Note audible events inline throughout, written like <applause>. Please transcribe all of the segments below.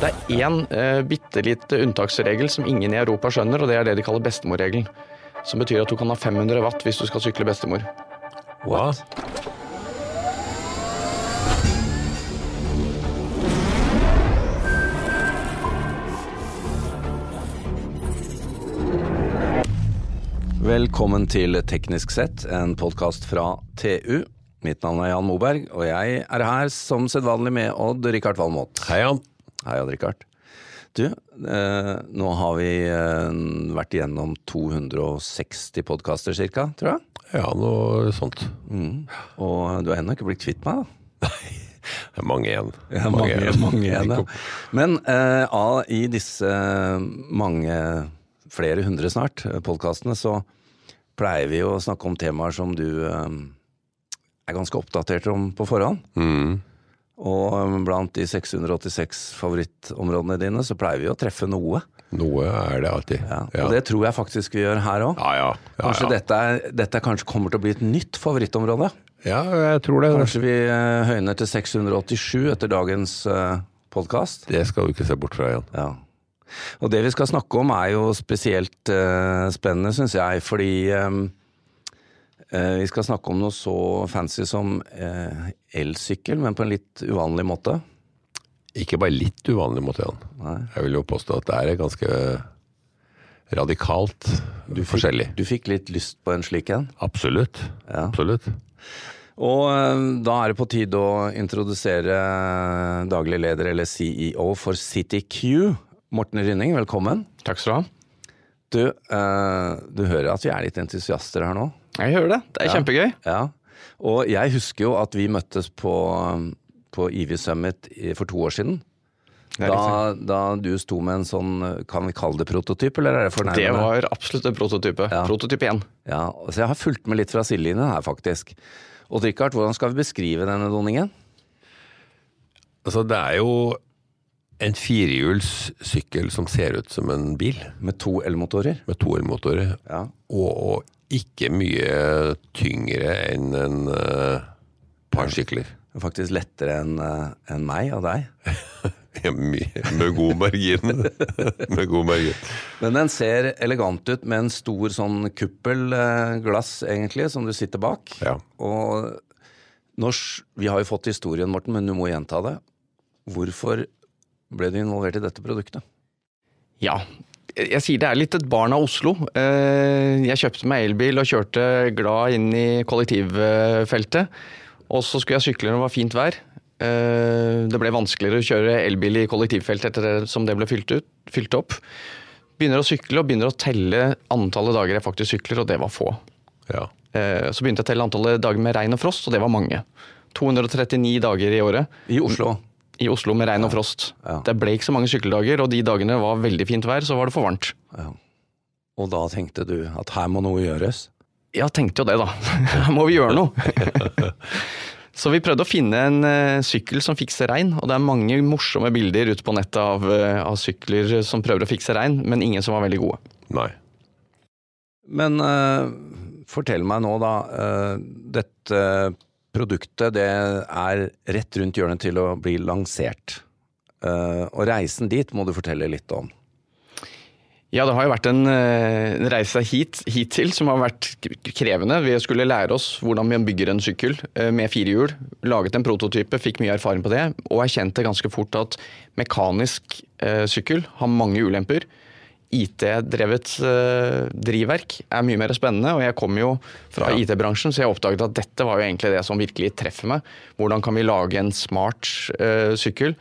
Det er én eh, bitte lite unntaksregel som ingen i Europa skjønner, og det er det de kaller bestemorregelen. Som betyr at du kan ha 500 watt hvis du skal sykle bestemor. What? Velkommen til Teknisk sett, en podkast fra TU. Mitt navn er Jan Moberg, og jeg er her som sedvanlig med Odd-Rikard Valmot. Hei, Jan. Hei, Odd-Rikard. Du, eh, nå har vi eh, vært igjennom 260 podkaster cirka, tror jeg. Ja, noe sånt. Mm. Og du har ennå ikke blitt kvitt meg, da. <laughs> Nei. Det er mange igjen. Ja, mange, mange igjen, ja. Men eh, av, i disse mange, flere hundre snart, podkastene, så pleier vi å snakke om temaer som du eh, er ganske oppdatert om på forhånd. Mm. Og eh, blant de 686 favorittområdene dine, så pleier vi å treffe noe. Noe er det alltid. Ja, og det tror jeg faktisk vi gjør her òg. Ja, ja. ja, Kanskje ja. Dette, er, dette kanskje kommer til å bli et nytt favorittområde? Ja, jeg tror det. Kanskje vi eh, høyner til 687 etter dagens uh, podkast? Det skal du ikke se bort fra igjen. Ja. Og det vi skal snakke om er jo spesielt uh, spennende, syns jeg, fordi um, vi skal snakke om noe så fancy som uh, elsykkel, men på en litt uvanlig måte. Ikke bare litt uvanlig måte, Jan. Nei. Jeg vil jo påstå at det er ganske radikalt Du fikk, forskjellig. Du fikk litt lyst på en slik en? Absolutt. Ja. Absolutt. Og uh, da er det på tide å introdusere daglig leder, eller CEO, for CityQ. Morten Rynning, velkommen. Takk skal du ha. Du, uh, du hører at vi er litt entusiaster her nå? Jeg hører det. Det er Ja. kjempegøy. Ja, og jeg husker jo at vi møttes på, på Ivy Summit for to år siden. Da, da du sto med en sånn, kan vi kalle det prototyp, eller er det Det var absolutt en prototype. Ja. Prototyp 1. Ja, så jeg har fulgt med litt fra sidelinjen her, faktisk. Og Richard, hvordan skal vi beskrive denne donningen? Altså, det er jo en firehjulssykkel som ser ut som en bil, Med to elmotorer? med to elmotorer. Ja. Og, og ikke mye tyngre enn en uh, par sykler. Faktisk lettere enn uh, en meg og deg. <laughs> Ja, mye- med god margin. <laughs> med god margin. Men den ser elegant ut med en stor sånn kuppelglass, egentlig, som du sitter bak. Ja. Og norsk, vi har jo fått historien, Morten, men du må gjenta det. Hvorfor ble du involvert i dette produktet? Ja. Jeg sier det er litt et barn av Oslo. Eh, Jeg kjøpte meg elbil og kjørte glad inn i kollektivfeltet. Og så skulle jeg sykle når det var fint vær. Eh, Det ble vanskeligere å kjøre elbil i kollektivfeltet etter det som det ble fylt, ut, fylt opp. Begynner å sykle og begynner å telle antallet dager jeg faktisk sykler, og det var få. ja. Eh, Så begynte jeg å telle antallet dager med regn og frost, og det var mange. 239 dager i året I Oslo. I Oslo med regn og frost. Ja. Det ble ikke så mange sykkeldager, og de dagene var veldig fint vær, så var det for varmt. Ja. Og da tenkte du at her må noe gjøres? Ja, tenkte jo det, da. <laughs> Her må vi gjøre noe. <laughs> Så vi prøvde å finne en eh, sykkel som fikser regn, og det er mange morsomme bilder ute på nettet av, eh, av sykler som prøver å fikse regn, men ingen som var veldig gode. Nei. Men uh, fortell meg nå, da. dette produktet det er rett rundt hjørnet til å bli lansert. Eh, og reisen dit må du fortelle litt om. Ja, det har jo vært en en reise hit, hittil som har vært krevende. Vi skulle lære oss hvordan man bygger en sykkel eh, med fire hjul. Laget en prototype, fikk mye erfaring på det, og erkjente ganske fort at mekanisk eh, sykkel har mange ulemper. IT-drevet eh, drivverk er mye mer spennende, og jeg kommer jo fra Ja. IT-bransjen, så jeg oppdaget at dette var jo egentlig det som virkelig treffer meg. Hvordan kan vi lage en smart uh, sykkel?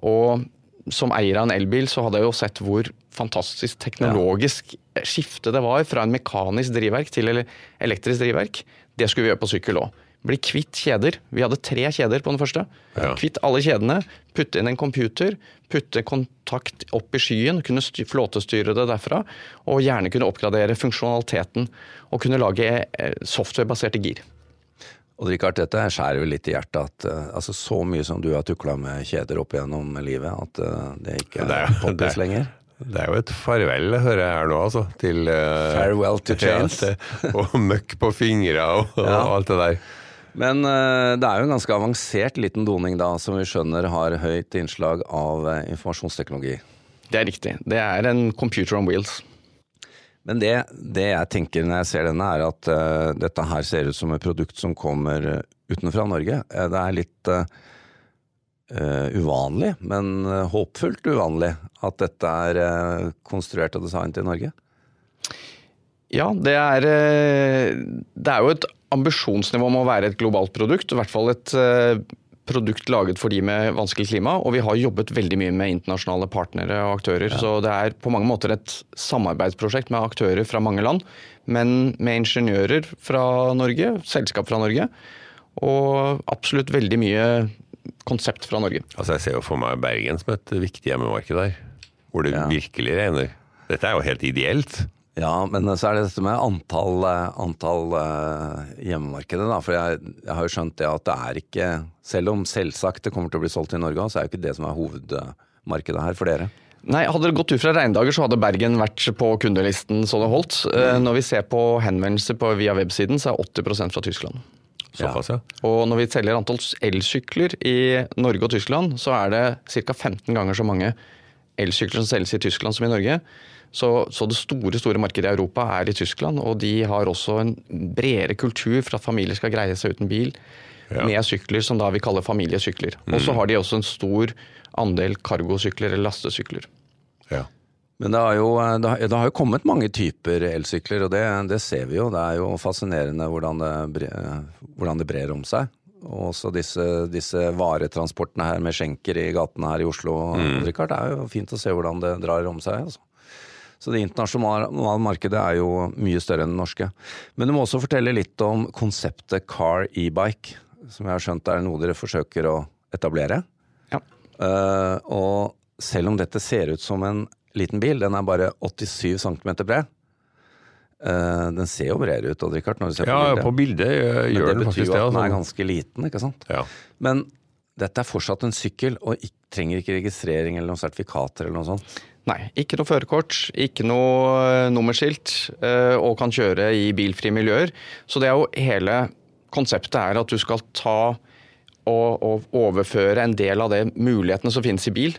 Og som eier av en elbil så hadde jeg jo sett hvor fantastisk teknologisk skifte det var fra en mekanisk drivverk til ele- elektrisk drivverk. Det skulle vi gjøre på sykkel òg. Bli kvitt kjeder. Vi hadde tre kjeder på den første. Ja. Kvitt alle kjedene, putte inn en computer, putte kontakt opp i skyen, kunne flåtestyre det derfra, og gjerne kunne oppgradere funksjonaliteten og kunne lage eh, softwarebaserte gir. Og Richard, dette skjærer jo litt i hjertet at uh, altså, så mye som du har tukla med kjeder opp gjennom livet, at uh, det ikke Det er poppis er- lenger. Det er jo et farvel, hører jeg her nå, altså. Til uh, Farewell to <laughs> chains. ja, til- og møkk på fingra og, og alt det der. Men uh, det er jo en ganske avansert liten doning da, som vi skjønner har høyt innslag av uh, informasjonsteknologi. Det er riktig. Det er en computer on wheels. Men det, det jeg tenker når jeg ser denne, er at uh, dette her ser ut som et produkt som kommer utenfra Norge. det er litt uvanlig, men håpfullt uvanlig, at dette er konstruert og designet i Norge. Ja, det er, det er jo et ambisjonsnivå må være et globalt produkt. I hvert fall et eh, produkt laget for de med vanskelig klima. Og vi har jobbet veldig mye med internasjonale partnere og aktører. Ja. Så det er på mange måter et samarbeidsprosjekt med aktører fra mange land. Men med ingeniører fra Norge, selskap fra Norge. Og absolutt veldig mye konsept fra Norge. Altså Jeg ser jo for meg Bergen som et viktig hjemmemarked der. Hvor det ja. virkelig regner. Dette er jo helt ideelt. Ja, men så er det dette med antall, eh, antall uh, hjemmemarkedet. Da. For jeg, jeg, har jo skjønt det at det er ikke Selv om selvsagt det kommer til å bli solgt i Norge, så er jo ikke det som er hovedmarkedet her for dere. Nei, Hadde det gått ut fra regndager, så hadde Bergen vært på kundelisten så det holdt. Mm. Når vi ser på henvendelser på, via websiden, så er 80% fra Tyskland. Såpass, ja. Og når vi teller antall elsykler i Norge og Tyskland, så er det ca. 15 ganger så mange elsykler som selges i Tyskland som i Norge. Så, så, det store store markedet i Europa er i Tyskland, og de har også en bredere kultur for at familier skal greie seg uten bil. Ja. Med sykler som da vi kaller familiesykler. Mm. Og så har de også en stor andel cargosykler eller lastesykler. Ja. Men det har, jo, det, har, det har, jo, kommet mange typer elsykler, og det, det, ser vi jo. Det er jo fascinerende hvordan det, hvordan det brer om seg. Og også disse, disse, varetransportene her med skjenker i gatene her i Oslo. Mm. Richard, det er jo fint å se hvordan det drar om seg. Altså. Så det internasjonale markedet er jo mye større enn det norske. Men du må også fortelle litt om konseptet car e-bike, som jeg har skjønt er noe dere forsøker å etablere. Ja. Uh, og selv om dette ser ut som en liten bil, den er bare 87 cm bred. Uh, den ser jo bredere ut, Odd Rikard, når du ser ja, på bildet. Ja, på bildet gjør den faktisk det. Det betyr at den er altså. ganske liten, ikke sant. Ja. Men dette er fortsatt en sykkel, og trenger ikke registrering eller noen sertifikater eller noe sånt. Nei, ikke noe førerkort, ikke noe eh, nummerskilt, eh, og kan kjøre i bilfrie miljøer. Så det er jo hele konseptet er at du skal ta og, og overføre en del av de mulighetene som finnes i bil,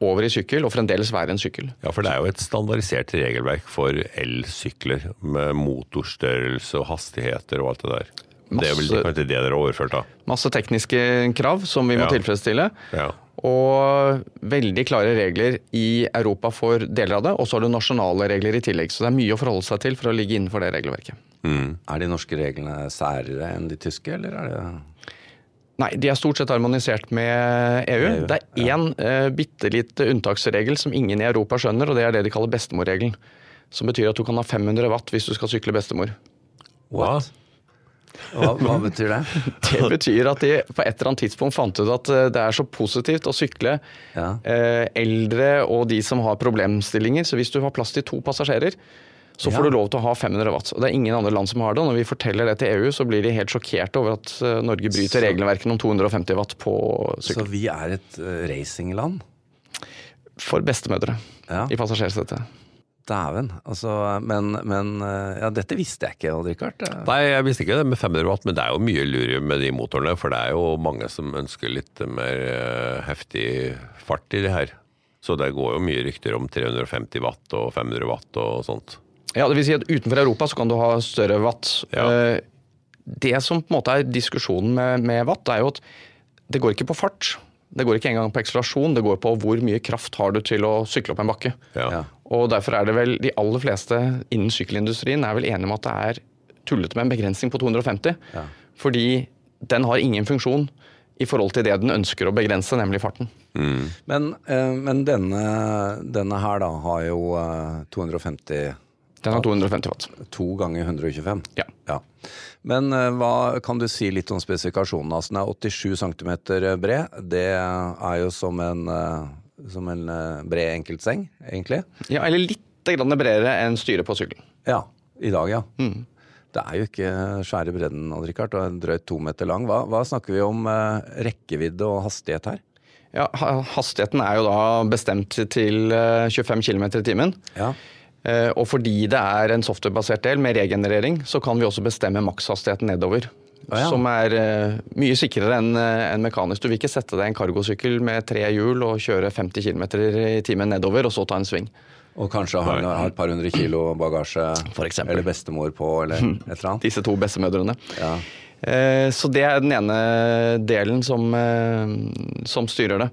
over i sykkel, og fremdeles være en sykkel. Ja, for det er jo et standardisert regelverk for elsykler, med motorstørrelse og hastigheter og alt det der. Masse, det er vel ikke det dere har overført, da? Masse tekniske krav som vi må ja. tilfredsstille. Ja. Og veldig klare regler i Europa for deler av det, og så har du nasjonale regler i tillegg. Så det er mye å forholde seg til for å ligge innenfor det regelverket. Mm. Er de norske reglene særere enn de tyske, eller er det Nei, de er stort sett harmonisert med EU. EU det er én ja. uh, bitte lite unntaksregel som ingen i Europa skjønner, og det er det de kaller bestemorregelen. Som betyr at du kan ha 500 watt hvis du skal sykle bestemor. What? Hva, hva, betyr det? <laughs> Det betyr at de på et eller annet tidspunkt fant ut at eh, det er så positivt å sykle ja. eh, eldre og de som har problemstillinger. Så hvis du har plass til to passasjerer, så får ja. du lov til å ha 500 watt. Og Det er ingen andre land som har det. og Når vi forteller det til EU, så blir de helt sjokkerte over at eh, Norge bryter så, regelverkene om 250 watt på sykkel. Så vi er et uh, racingland? For bestemødre ja. i passasjersetet. Dæven. Altså, men, men, ja, dette visste jeg ikke, Odd Rikard. Nei, jeg visste ikke det med 500 watt, men det er jo mye lurere med de motorene. For det er jo mange som ønsker litt mer uh, heftig fart i det her. Så det går jo mye rykter om 350 watt og 500 watt og sånt. Ja, det vil si at utenfor Europa så kan du ha større watt. Ja. Uh, det som på en måte er diskusjonen med, med watt, er jo at det går ikke på fart. Det går ikke engang på akselerasjon, det går på hvor mye kraft har du til å sykle opp en bakke. Ja. Og Derfor er det vel de aller fleste innen sykkelindustrien er vel enige om at det er tullete med en begrensning på 250. Ja. Fordi den har ingen funksjon i forhold til det den ønsker å begrense, nemlig farten. Mm. Men, eh, men denne, denne, her da har jo 250 Den har 250 watt. To ganger 125? Ja. ja. Men eh, hva kan du si litt om spesifikasjonen? Altså, den er 87 cm bred. Det er jo som en, eh, som en eh, bred enkeltseng, egentlig. Ja, eller litt bredere enn styret på sykkelen. Ja, i dag, ja. Mm. Det er jo ikke svære bredden, Richard, og drøyt to meter lang. Hva, hva snakker vi om rekkevidde og hastighet her? Ja, Hastigheten er jo da bestemt til 25 km i timen. Ja. Og fordi det er en softwarebasert del med regenerering, så kan vi også bestemme makshastigheten nedover. Oh, ja. som er eh, mye sikrere enn en mekanisk. Du vil ikke sette deg en kargosykkel med tre hjul og kjøre 50 km i timen nedover, og så ta en sving. Og kanskje har et par hundre kilo bagasje, For eller bestemor på, eller et eller annet. Disse to bestemødrene. Ja. Eh, Så det er den ene delen som, eh, som styrer det.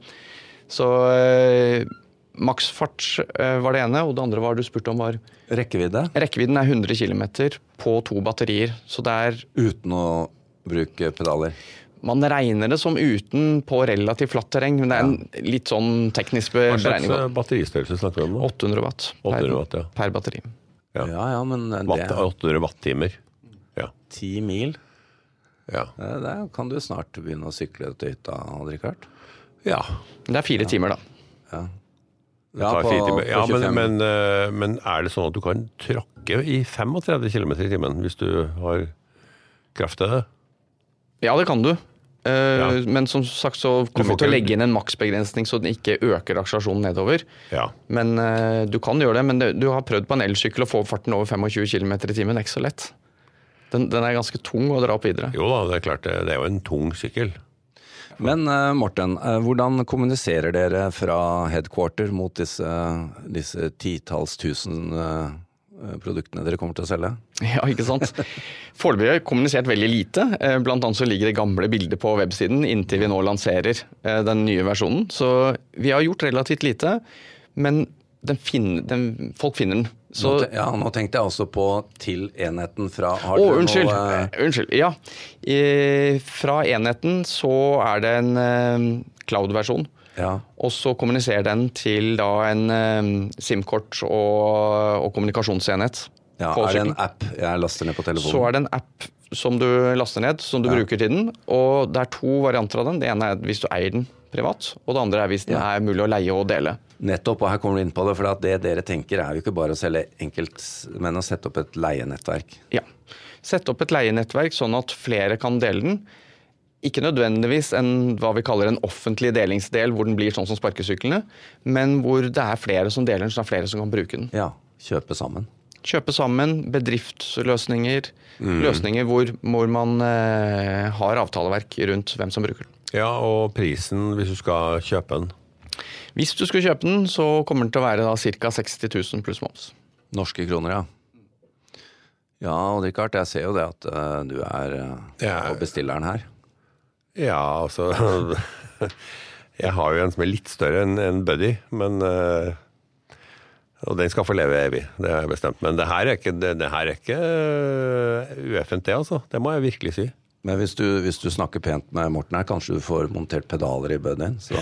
Så eh, maksfart eh, var det ene, og det andre var du spurte om var Rekkevidde Rekkevidden er 100 km på to batterier. Så det er uten å bruke pedaler. Man regner det som uten på relativt flatt terreng, men det er en litt sånn teknisk beregning. Hva slags eh, batteristørrelse snakker vi om nå? 800 watt per, 800 watt, ja. per batteri. Ja. Ja ja, men det Watt, er 800 wattimer. Ja. ti mil. Ja. Da Der kan du snart begynne å sykle til hytta, Odd-Rikard. ja. Det er fire timer, da. Ja. Tar på- på ja men, men, eh, men er det sånn at du kan tråkke i 35 km i timen hvis du har kraft til det? Ja, det kan du. Eh, Ja. Men som sagt så kommer vi til å legge inn en maksbegrensning så den ikke øker akselerasjonen nedover. Ja. Men eh, Du kan gjøre det, men det, du har prøvd på en elsykkel å få farten over 25 km i timen. Det er ikke så lett. Den, den er ganske tung å dra opp videre. Jo da, det er klart det, det er jo en tung sykkel. Men eh, Morten, eh, hvordan kommuniserer dere fra headquarter mot disse, disse titalls tusen eh, produktene dere kommer til å selge? <laughs> Ja, ikke sant? Foreløpig har vi kommunisert veldig lite. Blant annet så ligger det gamle bildet på websiden inntil vi nå lanserer den nye versjonen. Så vi har gjort relativt lite, men den finner, den, folk finner den. Så nå, ja, nå tenkte jeg også på til enheten fra. Å, oh, unnskyld. noe, uh... unnskyld. Ja. I, fra enheten så er det en eh, cloud-versjon. ja, Og så kommuniserer den til da en eh, SIM-kort og, og kommunikasjonsenhet. Ja, er det en app jeg laster ned på telefonen? Så er det en app som du laster ned, som du bruker til den. Og det er to varianter av den. Det ene er hvis du eier den privat, og det andre er hvis den Ja. er mulig å leie og dele. Nettopp, og her kommer du inn på det. For det dere tenker er jo ikke bare å selge enkelt, men å sette opp et leienettverk. Ja. Sette opp et leienettverk sånn at flere kan dele den. Ikke nødvendigvis en hva vi kaller en offentlig delingsdel, hvor den blir sånn som sparkesyklene, men hvor det er flere som deler den, så det er flere som kan bruke den. Ja, kjøpe sammen. Kjøpe sammen, bedriftsløsninger, Mm. løsninger hvor, hvor man eh, har avtaleverk rundt hvem som bruker den. Ja, og prisen hvis du skal kjøpe den. Hvis du skal kjøpe den, så kommer den til å være ca. 60 000 pluss moms. Norske kroner, ja. Ja, og Richard, jeg ser jo det at uh, du er uh, Ja. på bestilleren her. Ja, altså <laughs> Jeg har jo en som er litt større enn en Buddy, men eh, Og den skal få leve evig, det har jeg bestemt. Men det her er ikke, det, det her er ikke eh, UFNT, altså. Det må jeg virkelig si. Men hvis du, hvis du snakker pent med Morten her, kanskje du får montert pedaler i buddyen, så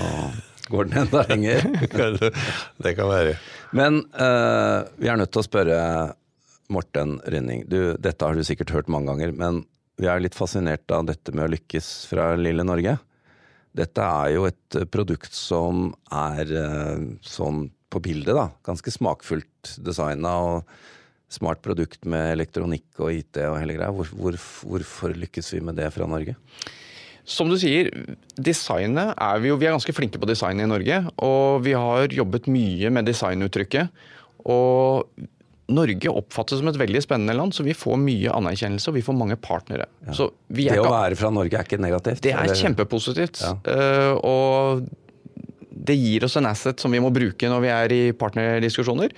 går den enda lenger. <laughs> det kan være. Men uh, vi er nødt til å spørre Morten Rynning. Du, dette har du sikkert hørt mange ganger, men vi er litt fascinert av dette med å lykkes fra lille Norge. Dette er jo et produkt som er uh, sånn på bildet, da. Ganske smakfullt designa og smart produkt med elektronikk og IT og hele greia. Hvor, hvor, hvorfor lykkes vi med det fra Norge? Som du sier, designet er vi jo Vi er ganske flinke på design i Norge. Og vi har jobbet mye med designuttrykket. Og Norge oppfattes som et veldig spennende land, så vi får mye anerkjennelse og vi får mange partnere. Så vi er Det å være fra Norge er ikke negativt? Det er eller? kjempepositivt. Ja. Uh, og det gir oss en asset som vi må bruke når vi er i partnerdiskusjoner.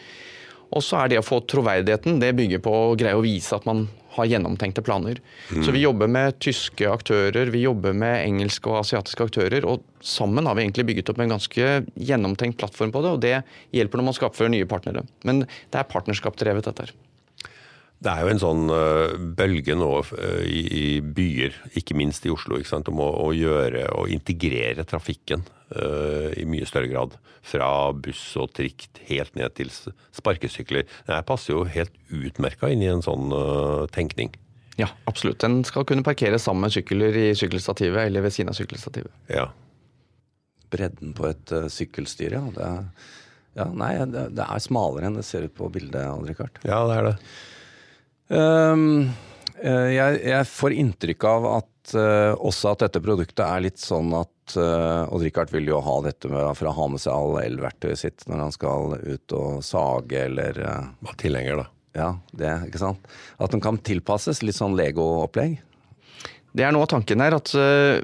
Og så er det å få troverdigheten, det bygger på å greie å vise at man har gjennomtenkte planer. Så vi jobber med tyske aktører, vi jobber med engelske og asiatiske aktører. Og sammen har vi egentlig bygget opp en ganske gjennomtenkt plattform på det, og det hjelper når man skaper nye partnere. Men det er partnerskapsdrevet, dette her. Det er jo en sånn øh, bølge nå øh, i, i byer, ikke minst i Oslo, ikke sant, om å, å gjøre og integrere trafikken øh, i mye større grad. Fra buss og trikk helt ned til sparkesykler. Det passer jo helt utmerka inn i en sånn tenkning. Ja, absolutt. Den skal kunne parkere sammen med sykler i sykkelstativet eller ved siden av sykkelstativet. Ja. bredden på et uh, sykkelstyre. Ja. Det, ja, nei, det, det er smalere enn det ser ut på bildet, Odd-Rikard. ja, det er det. Um, eh, jeg, jeg får inntrykk av at uh, også at dette produktet er litt sånn at uh, Odd-Rikard vil jo ha dette med, for å ha med seg all elverktøyet sitt når han skal ut og sage eller uh, Var tilhenger, da. Ja, det, ikke sant. At den kan tilpasses. Litt sånn Lego-opplegg. Det er noe av tanken her at uh,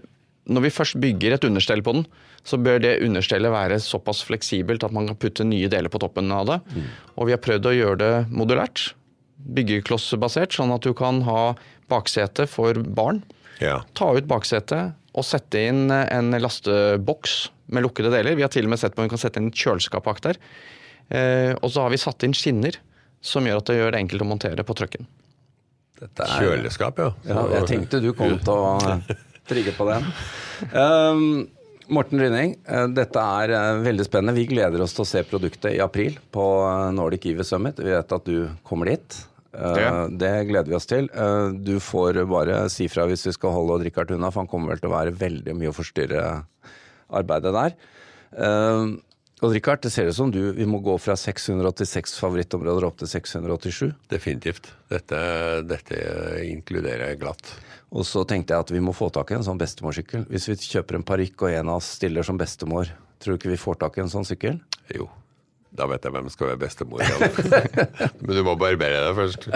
når vi først bygger et understell på den, så bør det understellet være såpass fleksibelt at man kan putte nye deler på toppen av det. Mm. Og vi har prøvd å gjøre det modulært, byggeklossbasert, sånn at du kan ha baksete for barn. Ja. Ta ut baksetet og sette inn en lasteboks med lukkede deler. Vi har til og med sett på om vi kan sette inn et kjøleskap bak der. Eh, og så har vi satt inn skinner som gjør at det gjør det enkelt å montere på trucken. Er, Kjøleskap, ja. ja. Jeg tenkte du kom til å <laughs> trigge på den. Um, Morten Rynning, eh, dette er eh, veldig spennende. Vi gleder oss til å se produktet i april på eh, Nordic EV Summit. Vi vet at du kommer dit. Det. det gleder vi oss til. Du får bare si fra hvis vi skal holde og Richard unna, for han kommer vel til å være veldig mye å forstyrre arbeidet der. Richard, det ser ut som du, vi må gå fra 686 favorittområder opp til 687. Definitivt. Dette, dette inkluderer jeg glatt. Og så tenkte jeg at vi må få tak i en sånn bestemorsykkel. Hvis vi kjøper en parykk og en av oss stiller som bestemor, tror du ikke vi får tak i en sånn sykkel? Jo. Da vet jeg hvem som skal være bestemor. <laughs> Men du må barbere deg først.